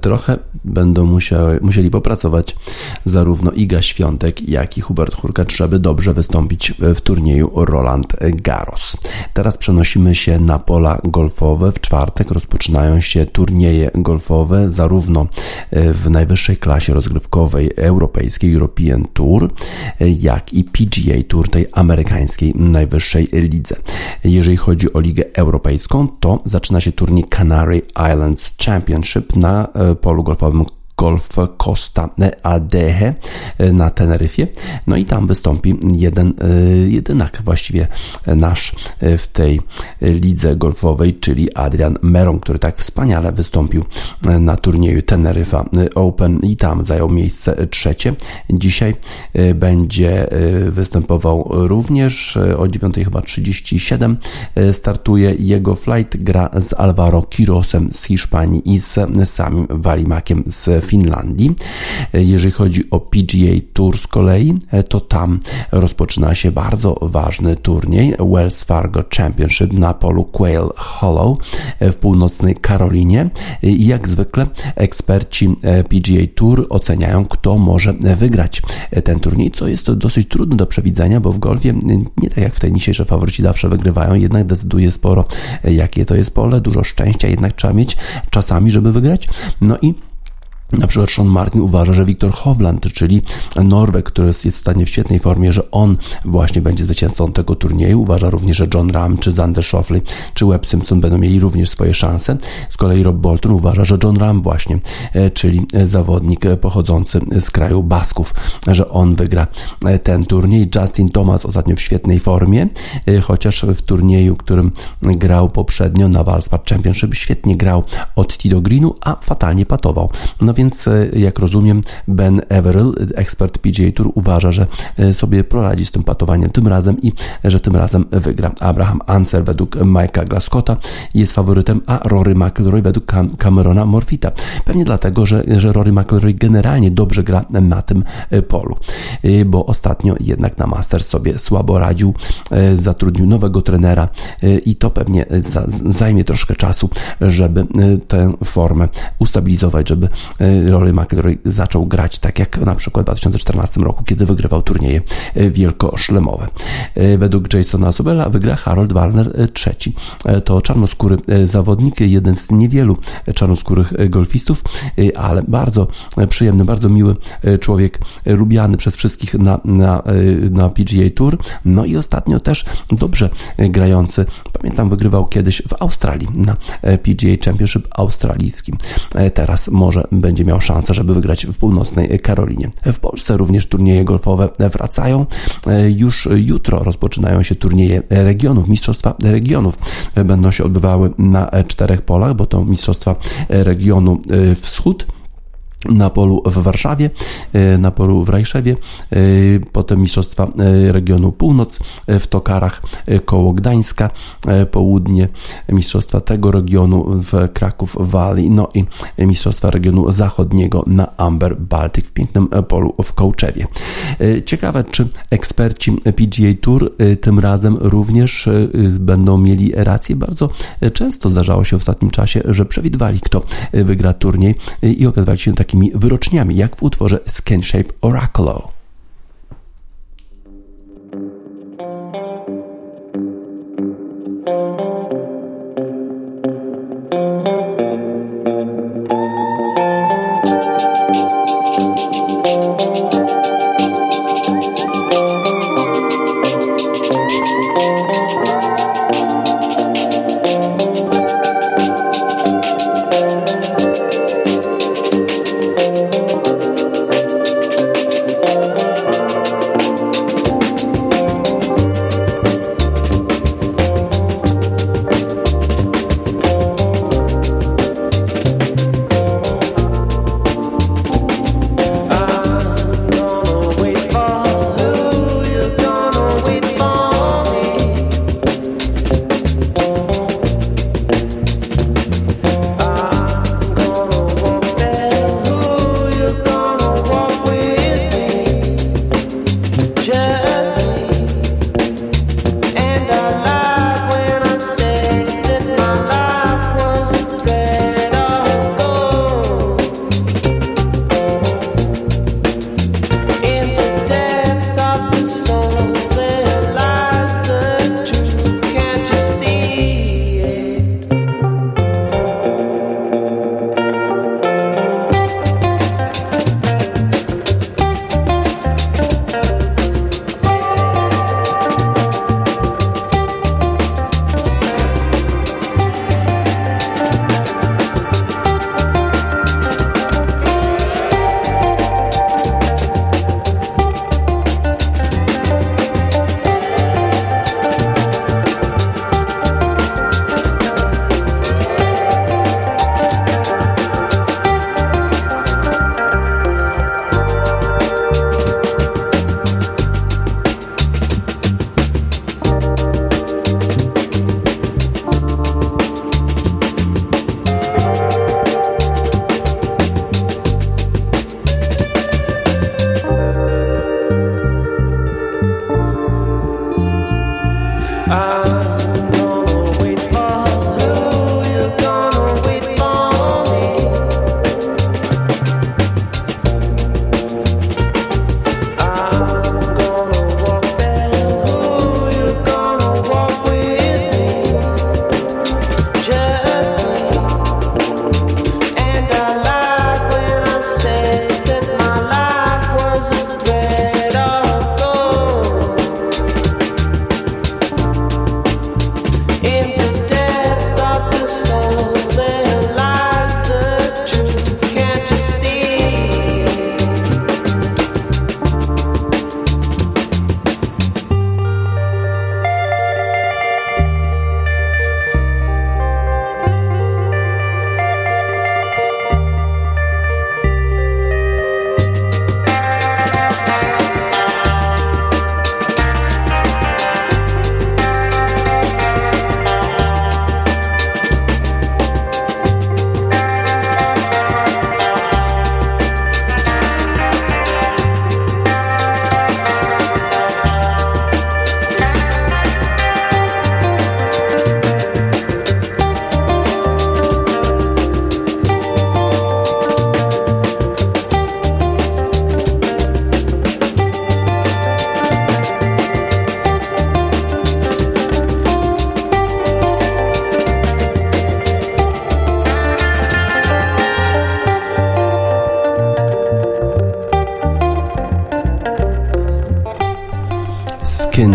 Trochę będą musiały, musieli popracować zarówno Iga Świątek, jak i Hubert Hurkacz, żeby dobrze wystąpić w turnieju Roland Garros. Teraz przenosimy się na pola golfowe. W czwartek rozpoczynają się turnieje golfowe zarówno w najwyższej klasie rozgrywkowej europejskiej European Tour, jak i PGA Tour tej amerykańskiej najwyższej lidze. Jeżeli chodzi o Ligę Europejską, to zaczyna się turniej Canary Islands Championship na e, polu golfowym Golf Costa Adeje na Teneryfie. No i tam wystąpi jeden e, jedynak właściwie nasz w tej lidze golfowej, czyli Adrian Meron, który tak wspaniale wystąpił na turnieju Teneryfa Open i tam zajął miejsce trzecie. Dzisiaj e, będzie e, występował również o 9 chyba 37 startuje jego flight gra z Alvaro Quirosem z Hiszpanii i z samym Walimakiem z Finlandii. Jeżeli chodzi o PGA Tour z kolei, to tam rozpoczyna się bardzo ważny turniej Wells Fargo Championship na polu Quail Hollow w północnej Karolinie. I jak zwykle eksperci PGA Tour oceniają, kto może wygrać ten turniej, co jest dosyć trudne do przewidzenia, bo w golfie nie tak jak w tenisie, że faworyci zawsze wygrywają, jednak decyduje sporo jakie to jest pole, dużo szczęścia jednak trzeba mieć czasami, żeby wygrać. No i na przykład Sean Martin uważa, że Wiktor Hovland, czyli Norweg, który jest w stanie w świetnej formie, że on właśnie będzie zwycięzcą tego turnieju. Uważa również, że John Ram, czy Zander Schauffele, czy Webb Simpson będą mieli również swoje szanse. Z kolei Rob Bolton uważa, że John Ram właśnie, e, czyli zawodnik pochodzący z kraju Basków, że on wygra e, ten turniej. Justin Thomas ostatnio w świetnej formie, e, chociaż w turnieju, którym grał poprzednio na Valspar Championship, świetnie grał od Tido Greenu, a fatalnie patował. No więc więc e, jak rozumiem Ben Everill, ekspert PGA Tour uważa, że e, sobie proradzi z tym patowaniem tym razem i że tym razem wygra. Abraham Anser według Mike'a Glascotta jest faworytem, a Rory McIlroy według Camerona Morfita. Pewnie dlatego, że, że Rory McIlroy generalnie dobrze gra na tym e, polu, bo ostatnio jednak na Masters sobie słabo radził, zatrudnił nowego trenera i to pewnie zajmie troszkę czasu, żeby tę formę ustabilizować, żeby Rory McIlroy zaczął grać tak jak na przykład w 2014 roku, kiedy wygrywał turnieje e, wielkoszlemowe. E, według Jasona Sobela wygra Harold Warner e, trzeci. To czarnoskóry zawodnik, jeden z niewielu czarnoskórych golfistów, ale bardzo przyjemny, bardzo miły człowiek, lubiany przez wszystkich na, na, na PGA Tour. No i ostatnio też dobrze grający. Pamiętam, wygrywał kiedyś w Australii na PGA Championship australijskim. Teraz może będzie będzie miał szansę, żeby wygrać w północnej Karolinie. W Polsce również turnieje golfowe wracają. Już jutro rozpoczynają się turnieje regionów, mistrzostwa regionów. Będą się odbywały na czterech polach, bo to mistrzostwa regionu wschód na polu w Warszawie, e, na polu w Rajszewie, e, potem Mistrzostwa e, Regionu Północ w Tokarach koło Gdańska, południe Mistrzostwa tego regionu w Kraków Valley, no i Mistrzostwa Regionu Zachodniego na Amber Baltic w pięknym polu w Kołczewie. Ciekawe, czy eksperci PGA Tour tym razem również będą mieli rację. Bardzo często zdarzało się w ostatnim czasie, że przewidywali, kto wygra turniej i okazywali się taki takimi wyroczniami, jak w utworze Skinshape Oraculo. Skin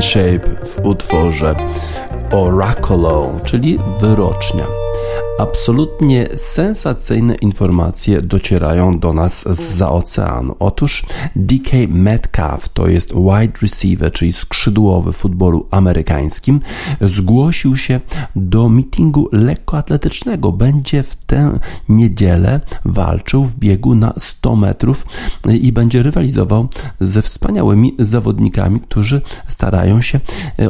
Shape w utworze Oraculo, czyli wyrocznia. Absolutnie sensacyjne informacje docierają do nas z oceanu. Otóż DK Metcalf, to jest wide receiver, czyli skrzydłowy w futbolu amerykańskim, zgłosił się do mitingu lekkoatletycznego. Będzie w tę niedzielę walczył w biegu na 100 metrów i będzie rywalizował ze wspaniałymi zawodnikami, którzy starają się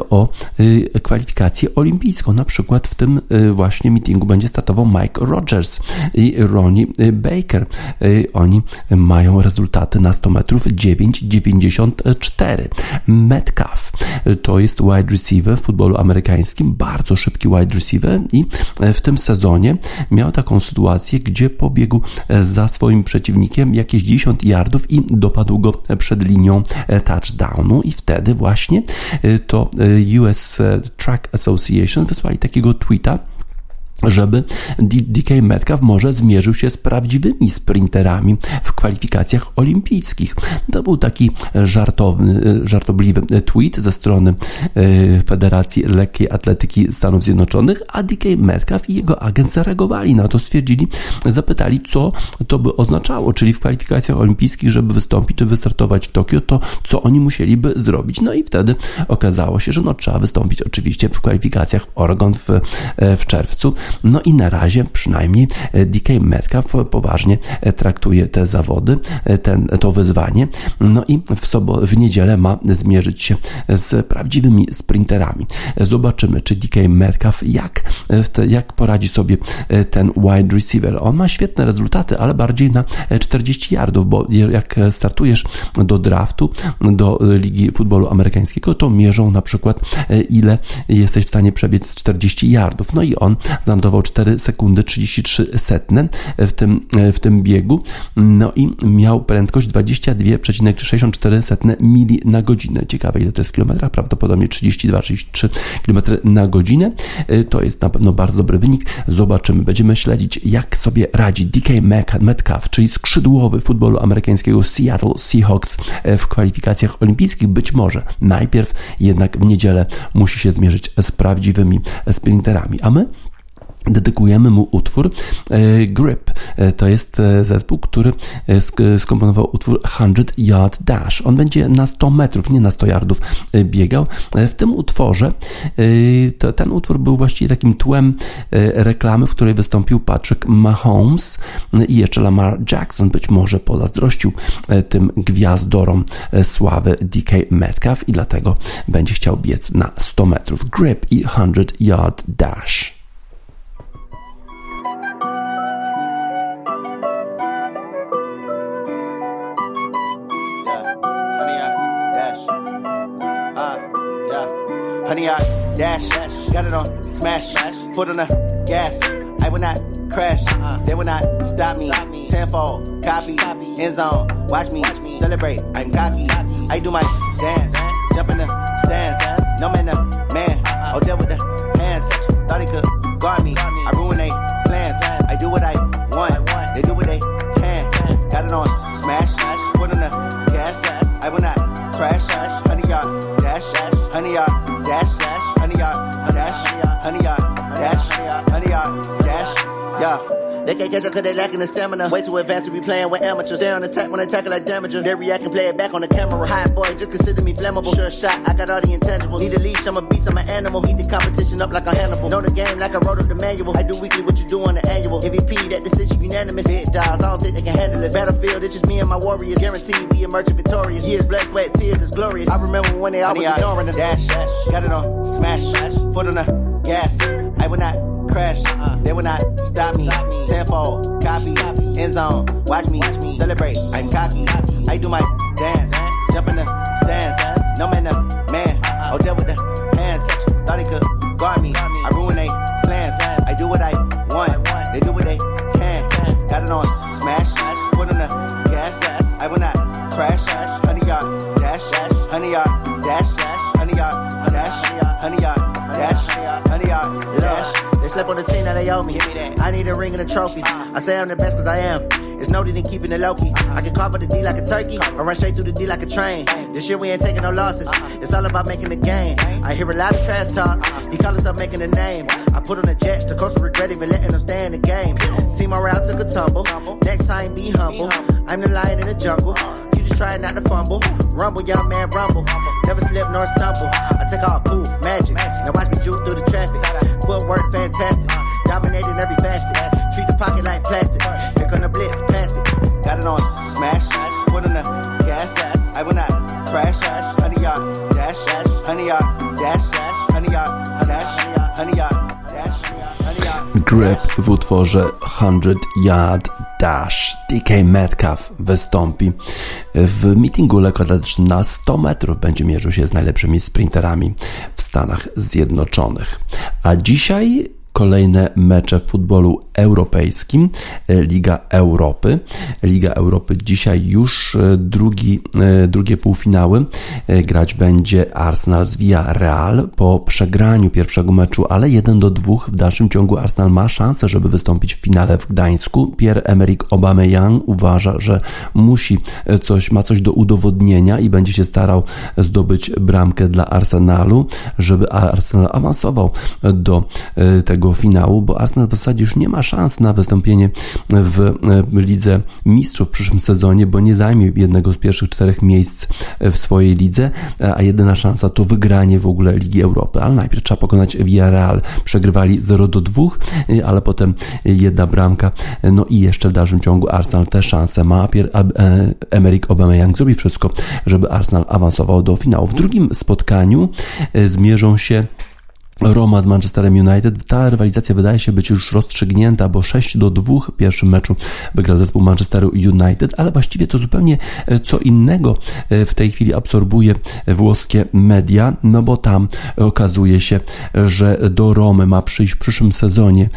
o y, kwalifikację olimpijską. Na przykład w tym y, właśnie mitingu będzie Mike Rogers i Ronnie Baker. Oni mają rezultaty na 100 metrów 9,94. Metcalf to jest wide receiver w futbolu amerykańskim, bardzo szybki wide receiver i w tym sezonie miał taką sytuację, gdzie pobiegł za swoim przeciwnikiem jakieś 10 yardów i dopadł go przed linią touchdownu i wtedy właśnie to US Track Association wysłali takiego tweeta, żeby DK Metcalf może zmierzył się z prawdziwymi sprinterami w kwalifikacjach olimpijskich. To był taki żartowny, żartobliwy tweet ze strony e, Federacji Lekkiej Atletyki Stanów Zjednoczonych, a DK Metcalf i jego agent zareagowali na to, stwierdzili, zapytali, co to by oznaczało, czyli w kwalifikacjach olimpijskich, żeby wystąpić czy wystartować w Tokio, to co oni musieliby zrobić. No i wtedy okazało się, że no trzeba wystąpić oczywiście w kwalifikacjach Oregon w, e, w czerwcu, no i na razie przynajmniej e, DK Metcalf poważnie e, traktuje te zawody, e, ten, to wyzwanie. No i w, sobo- w niedzielę ma zmierzyć się z prawdziwymi sprinterami. Zobaczymy, czy DK Metcalf jak, jak poradzi sobie ten wide receiver. On ma świetne rezultaty, ale bardziej na 40 yardów, bo jak startujesz do draftu, do Ligi Futbolu Amerykańskiego, to mierzą na przykład ile jesteś w stanie przebiec 40 yardów. No i on znam 4 sekundy 33 setne w tym, w tym biegu. No i miał prędkość 22,64 setne mili na godzinę. Ciekawe ile to jest w kilometrach, prawdopodobnie 32-33 km na godzinę. To jest na pewno bardzo dobry wynik. Zobaczymy, będziemy śledzić jak sobie radzi DK Metcalf, czyli skrzydłowy futbolu amerykańskiego Seattle Seahawks w kwalifikacjach olimpijskich. Być może najpierw jednak w niedzielę musi się zmierzyć z prawdziwymi sprinterami. A my dedykujemy mu utwór e, Grip. E, to jest e, zespół, który skomponował utwór 100 Yard Dash. On będzie na 100 metrów, nie na 100 yardów biegał. W tym utworze, to, ten utwór był właściwie takim tłem reklamy, w której wystąpił Patrick Mahomes i jeszcze Lamar Jackson. Być może pozazdrościł tym gwiazdorom sławy DK Metcalf i dlatego będzie chciał biec na 100 metrów. Grip i 100 Yard Dash. Honey, I dash. Got it on smash, foot on the gas. I will not crash, they will not stop me. Tenfold, copy, end zone, watch me celebrate. I'm cocky, I do my dance, jump in the stands. No man, no man, oh, there with the hands. Thought he could guard me, I ruin they plans. I do what I want, they do what they can. Got it on smash, foot on the gas. I will not crash, yeah. They can't catch up cause they lacking the stamina. Way too advanced to be playing with amateurs. Stay on attack when attack like damager. They react and play it back on the camera. Hot boy, just consider me flammable. Sure shot, I got all the intangibles. Need a leash, I'm a beast, I'm an animal. Heat the competition up like a Hannibal. Know the game like I wrote up the manual. I do weekly what you do on the annual. MVP, that decision unanimous. Big dials, I don't think they can handle it. Battlefield, it's just me and my warriors. Guaranteed we emerge victorious. Years, blood, sweat, tears, is glorious. I remember when they always uh, ignoring us. Dash, dash, got it on, smash, foot on the gas. I will not crash. Uh, they will not stop me. Tenfold, copy, end zone. Watch me celebrate. I'm cocky. I do my dance. Jump in the stands. No man, no man. Oh, deal with the hands. Thought he could guard me. I ruin they plans. I do what I want. They do what they can. Got it on smash. Foot on the gas. I will not crash. Honey, y'all dash. Honey, y'all dash. Honey, y'all dash. Honey, y'all dash. Honey, y'all dash. They slept on the team that they owe me. I need a ring and a trophy. I say I'm the best cause I am. It's noted in keeping it low key. I can up the D like a turkey, I run straight through the D like a train. This year we ain't taking no losses. It's all about making the game. I hear a lot of trash talk. He call himself making a name. I put on the jets, the coast regret even letting them stay in the game. Team morale took a tumble. Next time be humble. I'm the lion in the jungle. You just try not to fumble. Rumble, young man, rumble. Never slip nor stumble. I take off poof, magic. Now watch me juke through the traffic. Footwork fantastic. Dominating every facet. Treat the pocket like plastic. Here come the blitz, pass it. Got it on smash. Foot on the gas. I will not crash. Honey, y'all dash. Honey, y'all dash. Honey, y'all dash. Honey, y'all dash. Grip w utworze 100 Yard Dash. DK Metcalf wystąpi w meetingu lekkoatletycznym na 100 metrów. Będzie mierzył się z najlepszymi sprinterami w Stanach Zjednoczonych. A dzisiaj kolejne mecze w futbolu europejskim, Liga Europy. Liga Europy dzisiaj już drugi, drugie półfinały. Grać będzie Arsenal z Villarreal po przegraniu pierwszego meczu, ale 1 do 2 w dalszym ciągu Arsenal ma szansę, żeby wystąpić w finale w Gdańsku. Pierre-Emerick Aubameyang uważa, że musi coś, ma coś do udowodnienia i będzie się starał zdobyć bramkę dla Arsenalu, żeby Arsenal awansował do tego finału, bo Arsenal w zasadzie już nie ma szans na wystąpienie w Lidze Mistrzów w przyszłym sezonie, bo nie zajmie jednego z pierwszych czterech miejsc w swojej lidze, a jedyna szansa to wygranie w ogóle Ligi Europy. Ale najpierw trzeba pokonać Villarreal. Przegrywali 0 do 2, ale potem jedna bramka. No i jeszcze w dalszym ciągu Arsenal te szanse ma. Emeryk Aubameyang zrobi wszystko, żeby Arsenal awansował do finału. W drugim spotkaniu zmierzą się Roma z Manchesterem United. Ta rywalizacja wydaje się być już rozstrzygnięta, bo 6 do 2 w pierwszym meczu wygrał zespół Manchesteru United, ale właściwie to zupełnie co innego w tej chwili absorbuje włoskie media, no bo tam okazuje się, że do Romy ma przyjść w przyszłym sezonie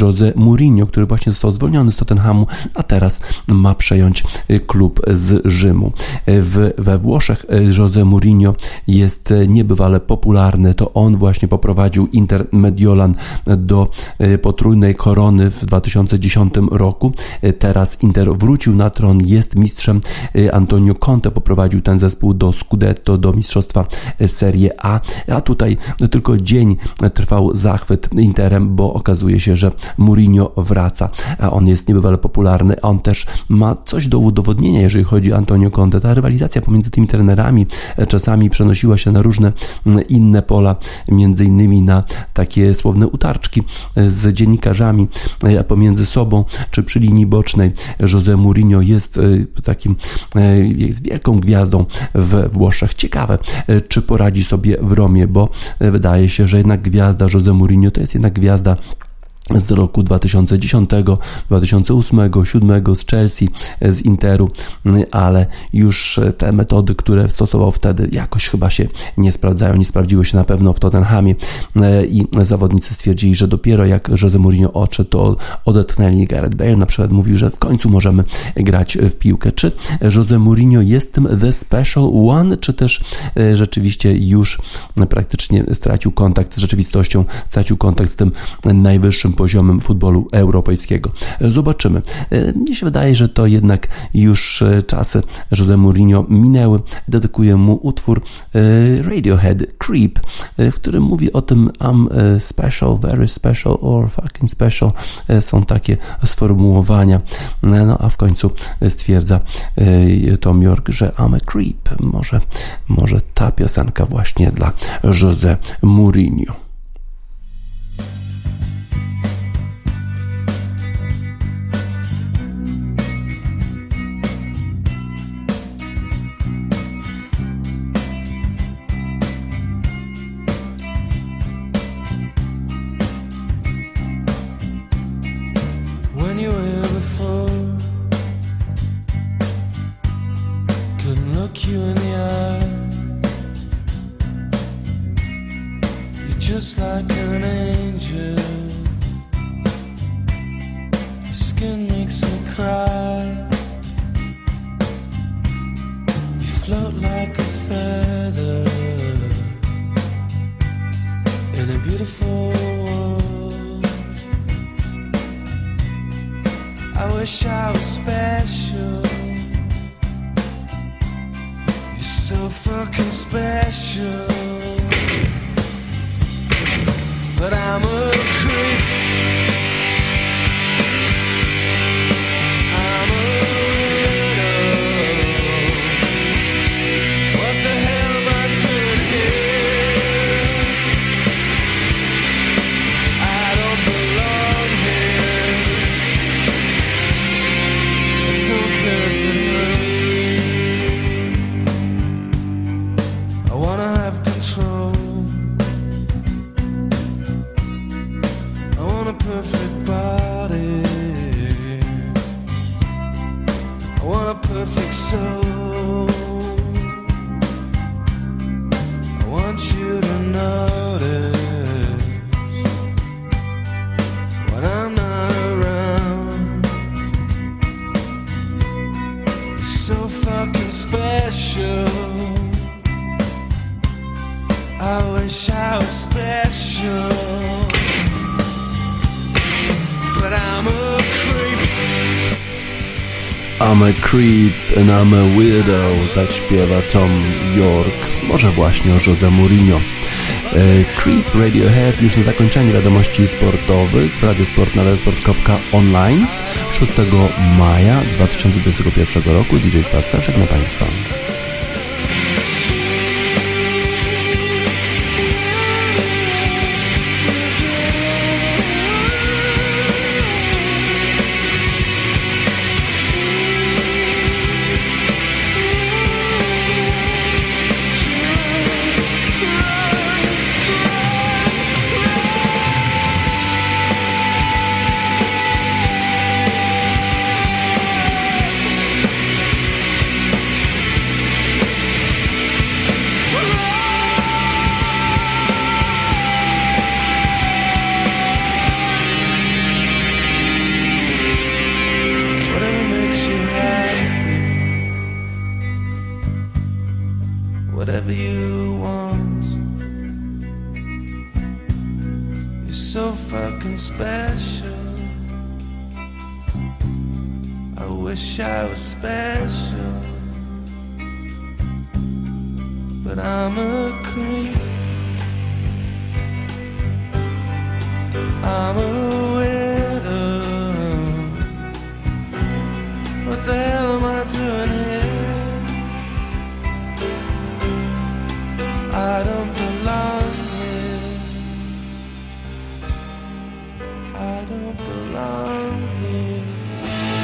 Jose Mourinho, który właśnie został zwolniony z Tottenhamu, a teraz ma przejąć klub z Rzymu. W, we Włoszech Jose Mourinho jest niebywale popularny, to on właśnie poprowadził Inter Mediolan do potrójnej korony w 2010 roku. Teraz Inter wrócił na tron, jest mistrzem. Antonio Conte poprowadził ten zespół do Scudetto, do mistrzostwa Serie A, a tutaj tylko dzień trwał zachwyt Interem, bo okazuje się, że Mourinho wraca, a on jest niebywale popularny, on też ma coś do udowodnienia, jeżeli chodzi o Antonio Conte. Ta rywalizacja pomiędzy tymi trenerami czasami przenosiła się na różne inne pola, między innymi na takie słowne utarczki z dziennikarzami pomiędzy sobą, czy przy linii bocznej. Jose Mourinho jest takim, jest wielką gwiazdą w Włoszech. Ciekawe, czy poradzi sobie w Romie, bo wydaje się, że jednak gwiazda Jose Mourinho to jest jednak gwiazda z roku 2010, 2008, 2007 z Chelsea, z Interu, ale już te metody, które stosował wtedy, jakoś chyba się nie sprawdzają, nie sprawdziły się na pewno w Tottenhamie i zawodnicy stwierdzili, że dopiero jak Jose Mourinho odszedł, to odetchnęli Gareth Bale, na przykład mówił, że w końcu możemy grać w piłkę. Czy Jose Mourinho jest tym the special one, czy też e, rzeczywiście już praktycznie stracił kontakt z rzeczywistością, stracił kontakt z tym najwyższym poziomem futbolu europejskiego. Zobaczymy. E, mnie się wydaje, że to jednak już e, czasy Jose Mourinho minęły. Dedykuję mu utwór e, Radiohead Creep, w którym mówi o tym I'm special, very special or fucking special. Są takie sformułowania. No a w końcu stwierdza Tom York, że I'm a creep. Może, może ta piosenka właśnie dla Jose Mourinho. I'm a creep and I'm a weirdo, tak śpiewa Tom York, może właśnie o Jose Mourinho. E, creep Radiohead już na zakończenie wiadomości sportowych w radiosport na radiosport.online 6 maja 2021 roku. DJ Spacer, na Państwa.